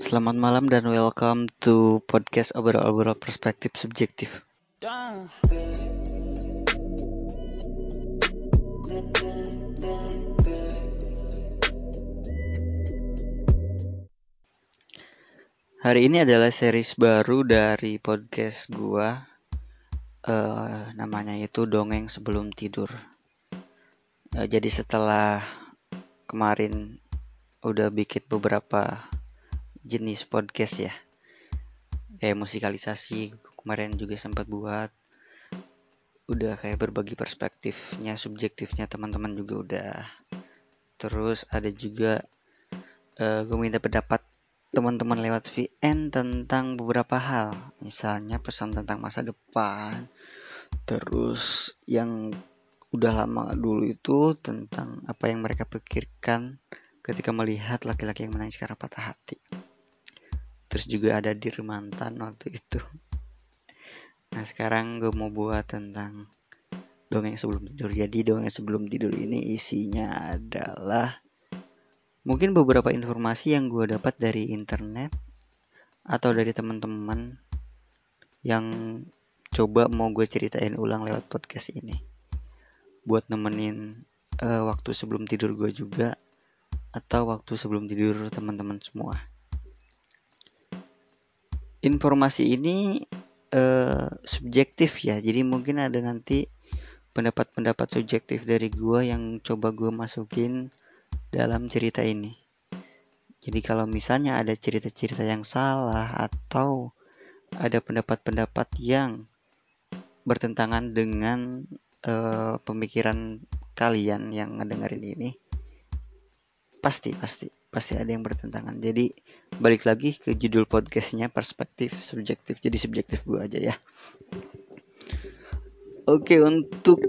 Selamat malam dan welcome to podcast obrol-obrol perspektif subjektif. Hari ini adalah series baru dari podcast gua. Uh, namanya itu dongeng sebelum tidur. Uh, jadi setelah kemarin udah bikin beberapa jenis podcast ya. Kayak musikalisasi kemarin juga sempat buat. Udah kayak berbagi perspektifnya subjektifnya teman-teman juga udah. Terus ada juga uh, gue minta pendapat teman-teman lewat VN tentang beberapa hal. Misalnya pesan tentang masa depan. Terus yang udah lama dulu itu tentang apa yang mereka pikirkan ketika melihat laki-laki yang menangis karena patah hati terus juga ada di mantan waktu itu. Nah sekarang gue mau buat tentang dongeng sebelum tidur. Jadi dongeng sebelum tidur ini isinya adalah mungkin beberapa informasi yang gue dapat dari internet atau dari teman-teman yang coba mau gue ceritain ulang lewat podcast ini. Buat nemenin uh, waktu sebelum tidur gue juga atau waktu sebelum tidur teman-teman semua informasi ini uh, subjektif ya. Jadi mungkin ada nanti pendapat-pendapat subjektif dari gue yang coba gue masukin dalam cerita ini. Jadi kalau misalnya ada cerita-cerita yang salah atau ada pendapat-pendapat yang bertentangan dengan uh, pemikiran kalian yang ngedengerin ini pasti pasti pasti ada yang bertentangan. Jadi balik lagi ke judul podcastnya perspektif subjektif. Jadi subjektif gue aja ya. Oke untuk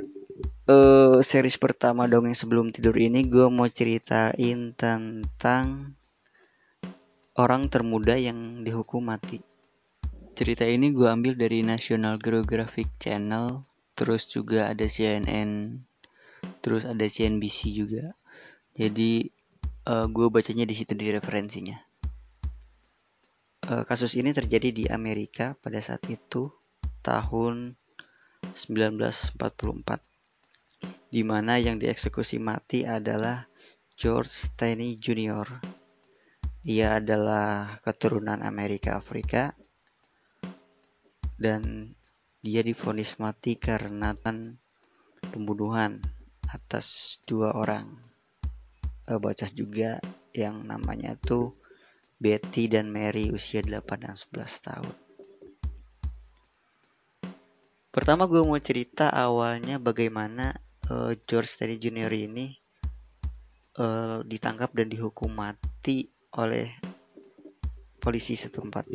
uh, series pertama dong yang sebelum tidur ini gue mau ceritain tentang orang termuda yang dihukum mati. Cerita ini gue ambil dari National Geographic Channel terus juga ada CNN terus ada CNBC juga. Jadi uh, eh, gue bacanya di situ di referensinya uh, kasus ini terjadi di Amerika pada saat itu tahun 1944 di mana yang dieksekusi mati adalah George Stanley Jr. Ia adalah keturunan Amerika Afrika dan dia difonis mati karena pembunuhan atas dua orang uh, bocah juga yang namanya tuh Betty dan Mary usia 8 dan 11 tahun. Pertama gue mau cerita awalnya bagaimana uh, George Stanley Jr. ini uh, ditangkap dan dihukum mati oleh polisi setempat.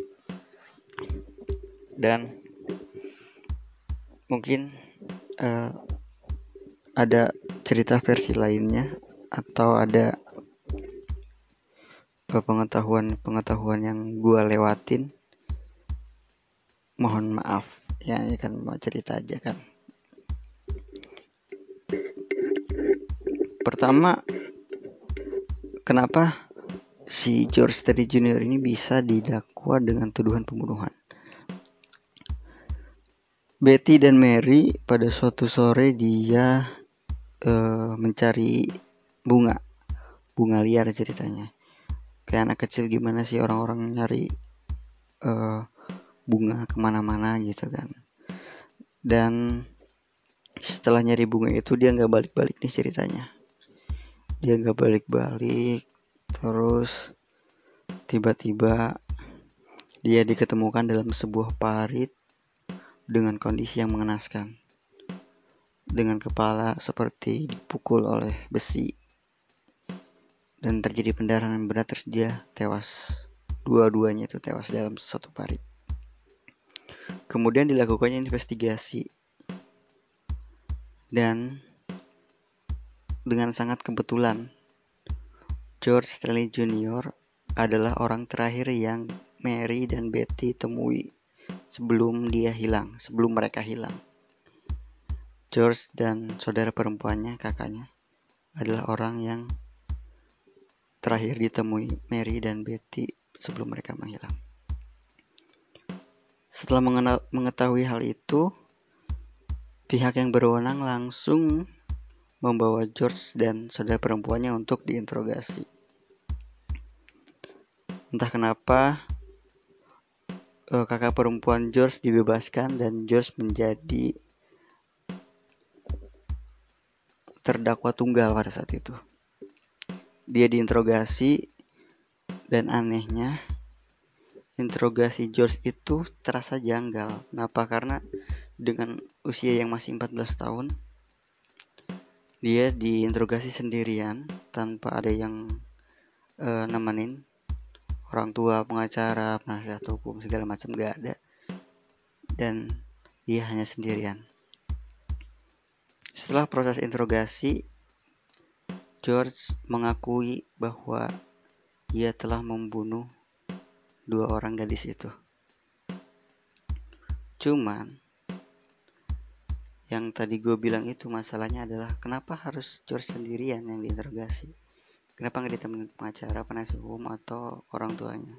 Dan mungkin uh, ada cerita versi lainnya atau ada pengetahuan-pengetahuan yang gue lewatin mohon maaf. Ya ini kan mau cerita aja kan. Pertama kenapa si George Teddy Jr. ini bisa didakwa dengan tuduhan pembunuhan? Betty dan Mary pada suatu sore dia uh, mencari bunga. Bunga liar ceritanya kayak anak kecil gimana sih orang-orang nyari uh, bunga ke mana-mana gitu kan. Dan setelah nyari bunga itu dia nggak balik-balik nih ceritanya. Dia nggak balik-balik terus tiba-tiba dia diketemukan dalam sebuah parit dengan kondisi yang mengenaskan. Dengan kepala seperti dipukul oleh besi dan terjadi pendarahan berat terus dia tewas dua-duanya itu tewas dalam satu parit kemudian dilakukannya investigasi dan dengan sangat kebetulan George Stanley Jr. adalah orang terakhir yang Mary dan Betty temui sebelum dia hilang, sebelum mereka hilang. George dan saudara perempuannya, kakaknya, adalah orang yang terakhir ditemui Mary dan Betty sebelum mereka menghilang. Setelah mengetahui hal itu, pihak yang berwenang langsung membawa George dan saudara perempuannya untuk diinterogasi. Entah kenapa uh, kakak perempuan George dibebaskan dan George menjadi terdakwa tunggal pada saat itu. Dia diinterogasi dan anehnya interogasi George itu terasa janggal. Kenapa? Karena dengan usia yang masih 14 tahun dia diinterogasi sendirian tanpa ada yang uh, nemenin orang tua pengacara penasihat hukum segala macam gak ada dan dia hanya sendirian setelah proses interogasi George mengakui bahwa ia telah membunuh dua orang gadis itu cuman yang tadi gue bilang itu masalahnya adalah kenapa harus George sendirian yang diinterogasi Kenapa nggak ditemenin pengacara, penasihat hukum, atau orang tuanya?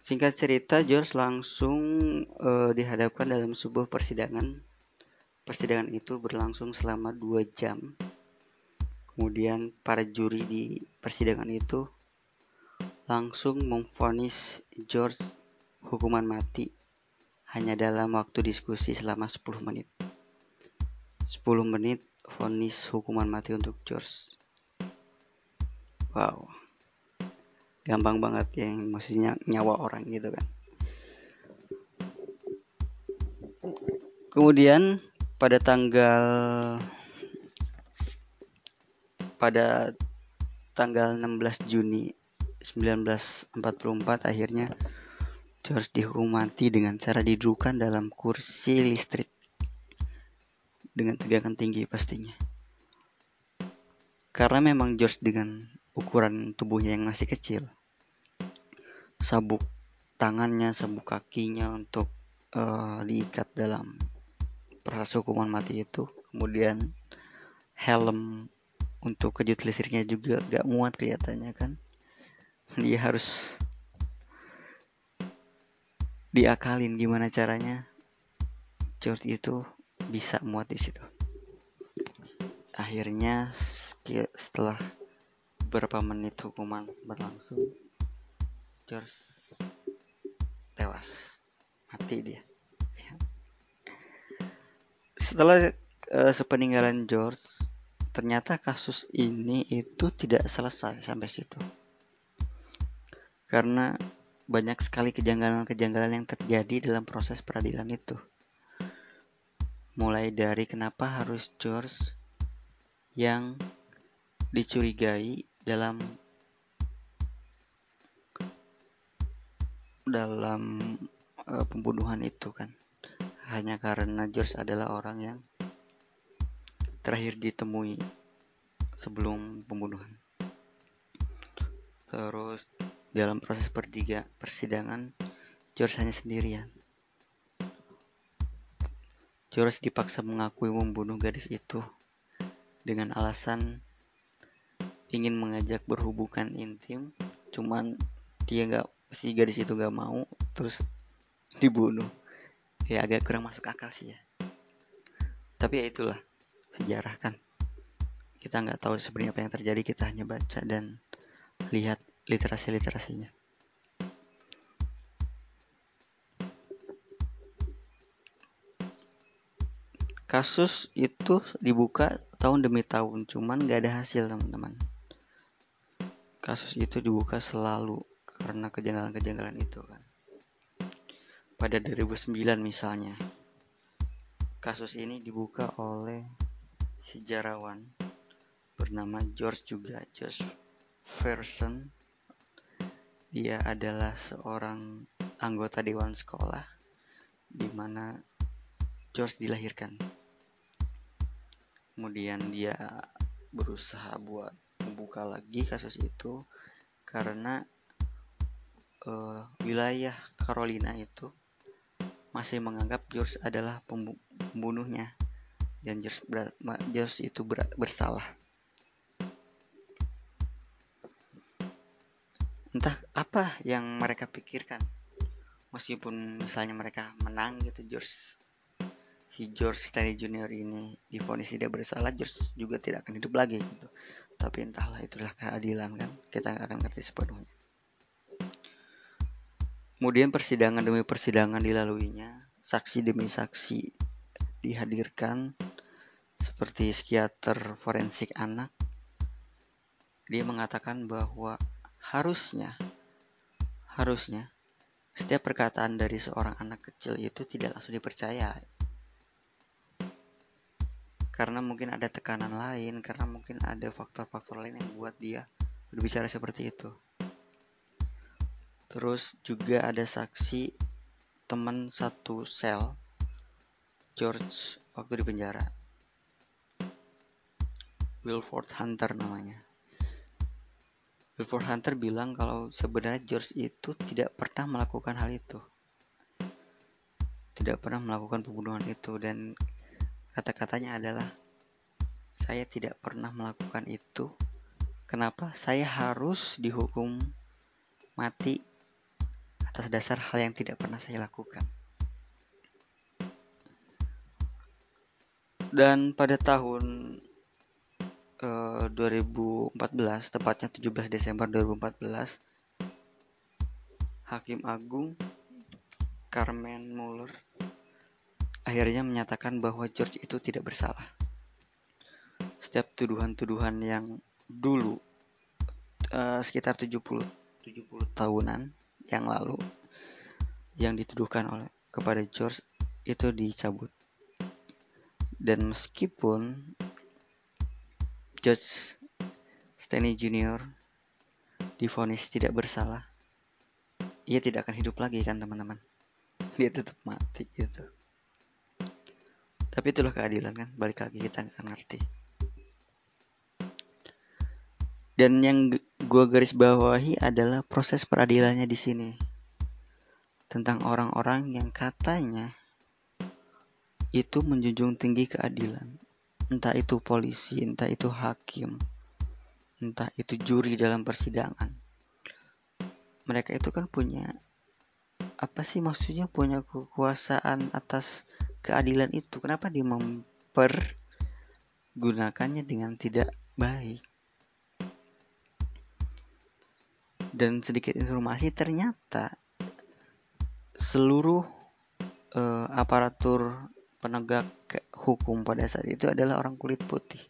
Singkat cerita, George langsung uh, dihadapkan dalam sebuah persidangan. Persidangan itu berlangsung selama dua jam. Kemudian para juri di persidangan itu langsung memfonis George hukuman mati hanya dalam waktu diskusi selama 10 menit. 10 menit vonis hukuman mati untuk George. Wow. Gampang banget ya maksudnya nyawa orang gitu kan. Kemudian pada tanggal pada tanggal 16 Juni 1944 akhirnya George dihukum mati dengan cara didudukkan dalam kursi listrik dengan tegangan tinggi pastinya. Karena memang George dengan ukuran tubuhnya yang masih kecil, sabuk tangannya, sabuk kakinya untuk uh, diikat dalam proses hukuman mati itu, kemudian helm untuk kejut listriknya juga gak muat kelihatannya kan. Dia harus diakalin gimana caranya George itu bisa muat di situ. Akhirnya setelah beberapa menit hukuman berlangsung, George tewas, mati dia. Setelah uh, sepeninggalan George, ternyata kasus ini itu tidak selesai sampai situ. Karena banyak sekali kejanggalan-kejanggalan yang terjadi dalam proses peradilan itu mulai dari kenapa harus George yang dicurigai dalam dalam uh, pembunuhan itu kan hanya karena George adalah orang yang terakhir ditemui sebelum pembunuhan terus dalam proses pertiga persidangan George hanya sendirian George dipaksa mengakui membunuh gadis itu dengan alasan ingin mengajak berhubungan intim, cuman dia nggak si gadis itu nggak mau, terus dibunuh. Ya agak kurang masuk akal sih ya. Tapi ya itulah sejarah kan. Kita nggak tahu sebenarnya apa yang terjadi, kita hanya baca dan lihat literasi-literasinya. kasus itu dibuka tahun demi tahun cuman gak ada hasil teman-teman kasus itu dibuka selalu karena kejanggalan-kejanggalan itu kan pada 2009 misalnya. Kasus ini dibuka oleh sejarawan bernama George juga George Ferguson dia adalah seorang anggota dewan sekolah di mana George dilahirkan. Kemudian dia berusaha buat membuka lagi kasus itu karena uh, wilayah Carolina itu masih menganggap George adalah pembunuhnya dan George, George itu ber, bersalah. entah apa yang mereka pikirkan meskipun misalnya mereka menang gitu George si George Stanley Junior ini difonis tidak bersalah George juga tidak akan hidup lagi gitu tapi entahlah itulah keadilan kan kita akan ngerti sepenuhnya kemudian persidangan demi persidangan dilaluinya saksi demi saksi dihadirkan seperti psikiater forensik anak. Dia mengatakan bahwa harusnya harusnya setiap perkataan dari seorang anak kecil itu tidak langsung dipercaya. Karena mungkin ada tekanan lain karena mungkin ada faktor-faktor lain yang buat dia berbicara seperti itu terus juga ada saksi teman satu sel George waktu di penjara Wilford Hunter namanya Wilford Hunter bilang kalau sebenarnya George itu tidak pernah melakukan hal itu. Tidak pernah melakukan pembunuhan itu dan kata-katanya adalah saya tidak pernah melakukan itu. Kenapa? Saya harus dihukum mati atas dasar hal yang tidak pernah saya lakukan. Dan pada tahun 2014 eh, tepatnya 17 Desember 2014 Hakim Agung Carmen Muller akhirnya menyatakan bahwa George itu tidak bersalah. Setiap tuduhan-tuduhan yang dulu uh, sekitar 70 70 tahunan yang lalu yang dituduhkan oleh kepada George itu dicabut. Dan meskipun George Stanley Junior difonis tidak bersalah, ia tidak akan hidup lagi kan teman-teman. Dia tetap mati gitu. Tapi itulah keadilan kan, balik lagi kita akan ngerti. Dan yang gue garis bawahi adalah proses peradilannya di sini. Tentang orang-orang yang katanya itu menjunjung tinggi keadilan entah itu polisi, entah itu hakim, entah itu juri dalam persidangan. Mereka itu kan punya apa sih maksudnya punya kekuasaan atas keadilan itu. Kenapa dia mempergunakannya dengan tidak baik? Dan sedikit informasi ternyata seluruh uh, aparatur penegak hukum pada saat itu adalah orang kulit putih.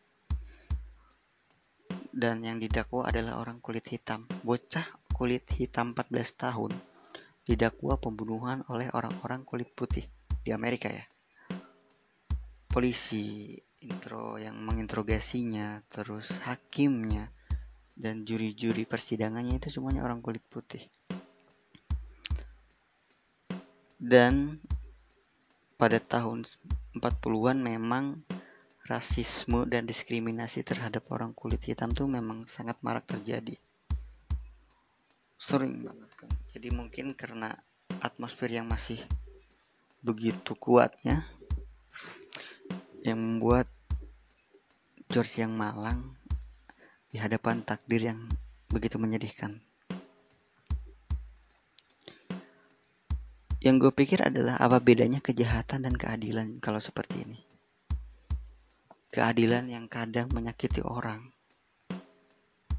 Dan yang didakwa adalah orang kulit hitam. Bocah kulit hitam 14 tahun didakwa pembunuhan oleh orang-orang kulit putih di Amerika ya. Polisi intro yang menginterogasinya, terus hakimnya, dan juri-juri persidangannya itu semuanya orang kulit putih. Dan pada tahun 40-an memang rasisme dan diskriminasi terhadap orang kulit hitam tuh memang sangat marak terjadi. Sering banget kan. Jadi mungkin karena atmosfer yang masih begitu kuatnya yang membuat George yang malang di hadapan takdir yang begitu menyedihkan. Yang gue pikir adalah apa bedanya kejahatan dan keadilan kalau seperti ini. Keadilan yang kadang menyakiti orang.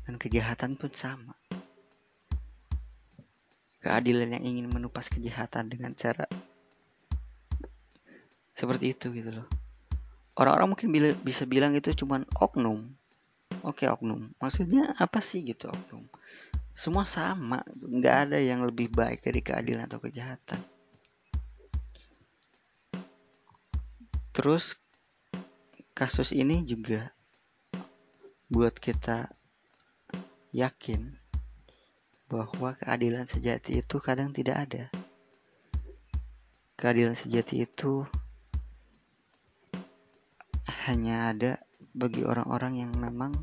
Dan kejahatan pun sama. Keadilan yang ingin menupas kejahatan dengan cara seperti itu gitu loh. Orang-orang mungkin bisa bilang itu cuman oknum. Oke oknum. Maksudnya apa sih gitu oknum? semua sama nggak ada yang lebih baik dari keadilan atau kejahatan terus kasus ini juga buat kita yakin bahwa keadilan sejati itu kadang tidak ada keadilan sejati itu hanya ada bagi orang-orang yang memang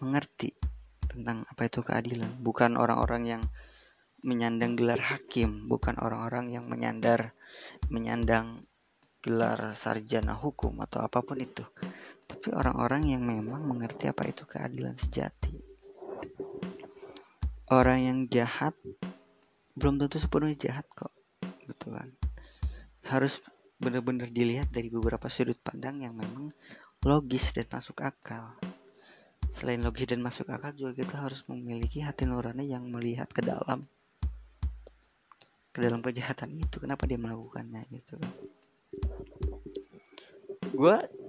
mengerti tentang apa itu keadilan. Bukan orang-orang yang menyandang gelar hakim bukan orang-orang yang menyandar menyandang gelar sarjana hukum atau apa pun itu. Tapi orang-orang yang memang mengerti apa itu keadilan sejati. Orang yang jahat belum tentu sepenuhnya jahat kok gitu kan. Harus benar-benar dilihat dari beberapa sudut pandang yang memang logis dan masuk akal. Selain logis dan masuk akal juga kita harus memiliki hati nurani yang melihat ke dalam. Ke dalam kejahatan itu kenapa dia melakukannya gitu kan.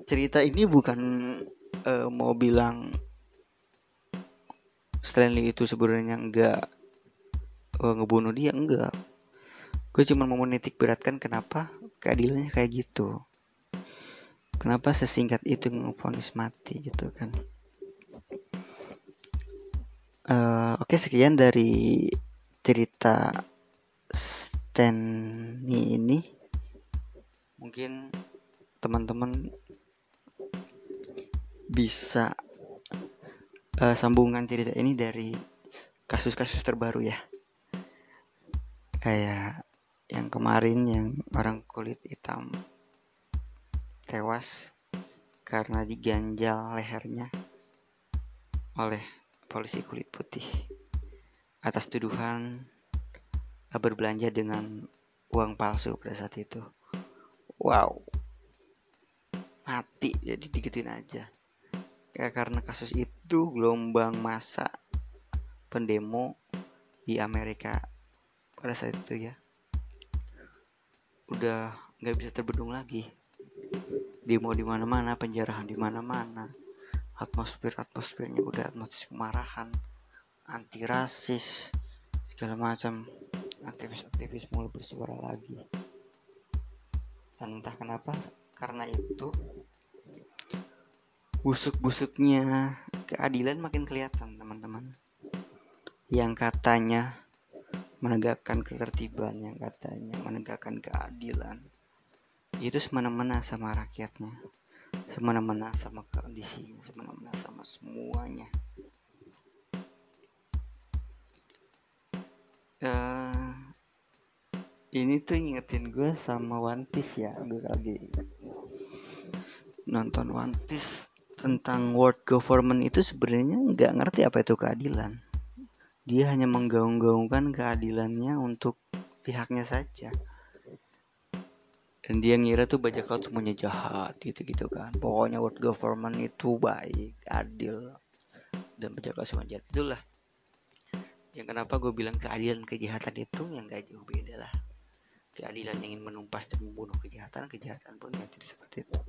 Cerita ini bukan uh, mau bilang Stanley itu sebenarnya enggak uh, ngebunuh dia enggak. Gue cuma mau menitik beratkan kenapa keadilannya kayak gitu kenapa sesingkat itu ngeponis mati gitu kan? Uh, oke okay, sekian dari cerita Stanley ini. Mungkin teman-teman bisa uh, sambungan cerita ini dari kasus-kasus terbaru ya. Kayak yang kemarin yang orang kulit hitam tewas karena diganjal lehernya oleh polisi kulit putih. Atas tuduhan berbelanja dengan uang palsu pada saat itu. Wow, mati jadi digituin aja. Ya karena kasus itu gelombang masa pendemo di Amerika pada saat itu ya. Udah nggak bisa terbendung lagi demo di mana-mana penjarahan di mana-mana. Atmosfer atmosfernya udah atmosfer kemarahan anti rasis segala macam. Aktivis-aktivis mulai bersuara lagi. Entah kenapa karena itu busuk-busuknya keadilan makin kelihatan teman-teman. Yang katanya menegakkan ketertiban yang katanya menegakkan keadilan itu semena-mena sama rakyatnya semena-mena sama kondisinya semena-mena sama semuanya uh, ini tuh ingetin gue sama One Piece ya gue lagi nonton One Piece tentang world government itu sebenarnya nggak ngerti apa itu keadilan. Dia hanya menggaung-gaungkan keadilannya untuk pihaknya saja. Dan dia ngira tuh bajak laut semuanya jahat gitu-gitu kan. Pokoknya world government itu baik, adil, dan bajak laut semua jahat. Itulah yang kenapa gue bilang keadilan kejahatan itu yang gak jauh beda lah. Keadilan yang ingin menumpas dan membunuh kejahatan, kejahatan pun yang tidak seperti itu.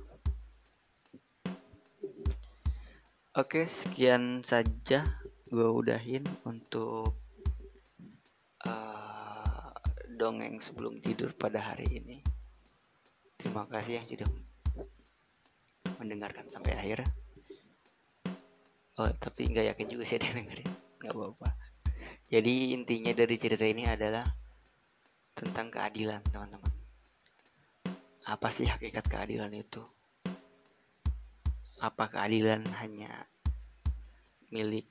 Oke, sekian saja gue udahin untuk uh, dongeng sebelum tidur pada hari ini. Terima kasih yang sudah mendengarkan sampai akhir. Oh, tapi nggak yakin juga sih ada dengerin. Nggak apa-apa. Jadi intinya dari cerita ini adalah tentang keadilan, teman-teman. Apa sih hakikat keadilan itu? apa keadilan hanya milik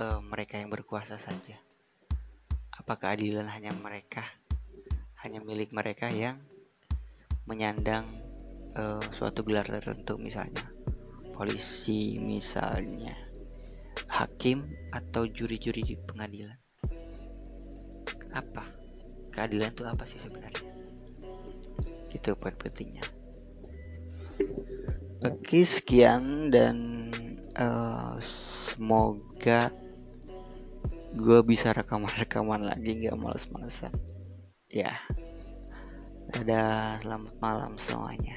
uh, mereka yang berkuasa saja? Apa keadilan hanya mereka, hanya milik mereka yang menyandang uh, suatu gelar tertentu, misalnya polisi, misalnya hakim atau juri-juri di pengadilan? Apa keadilan itu apa sih sebenarnya? Itu poin pentingnya. Oke sekian dan uh, semoga gue bisa rekaman-rekaman lagi nggak males-malesan. Ya, Dadah, selamat malam semuanya.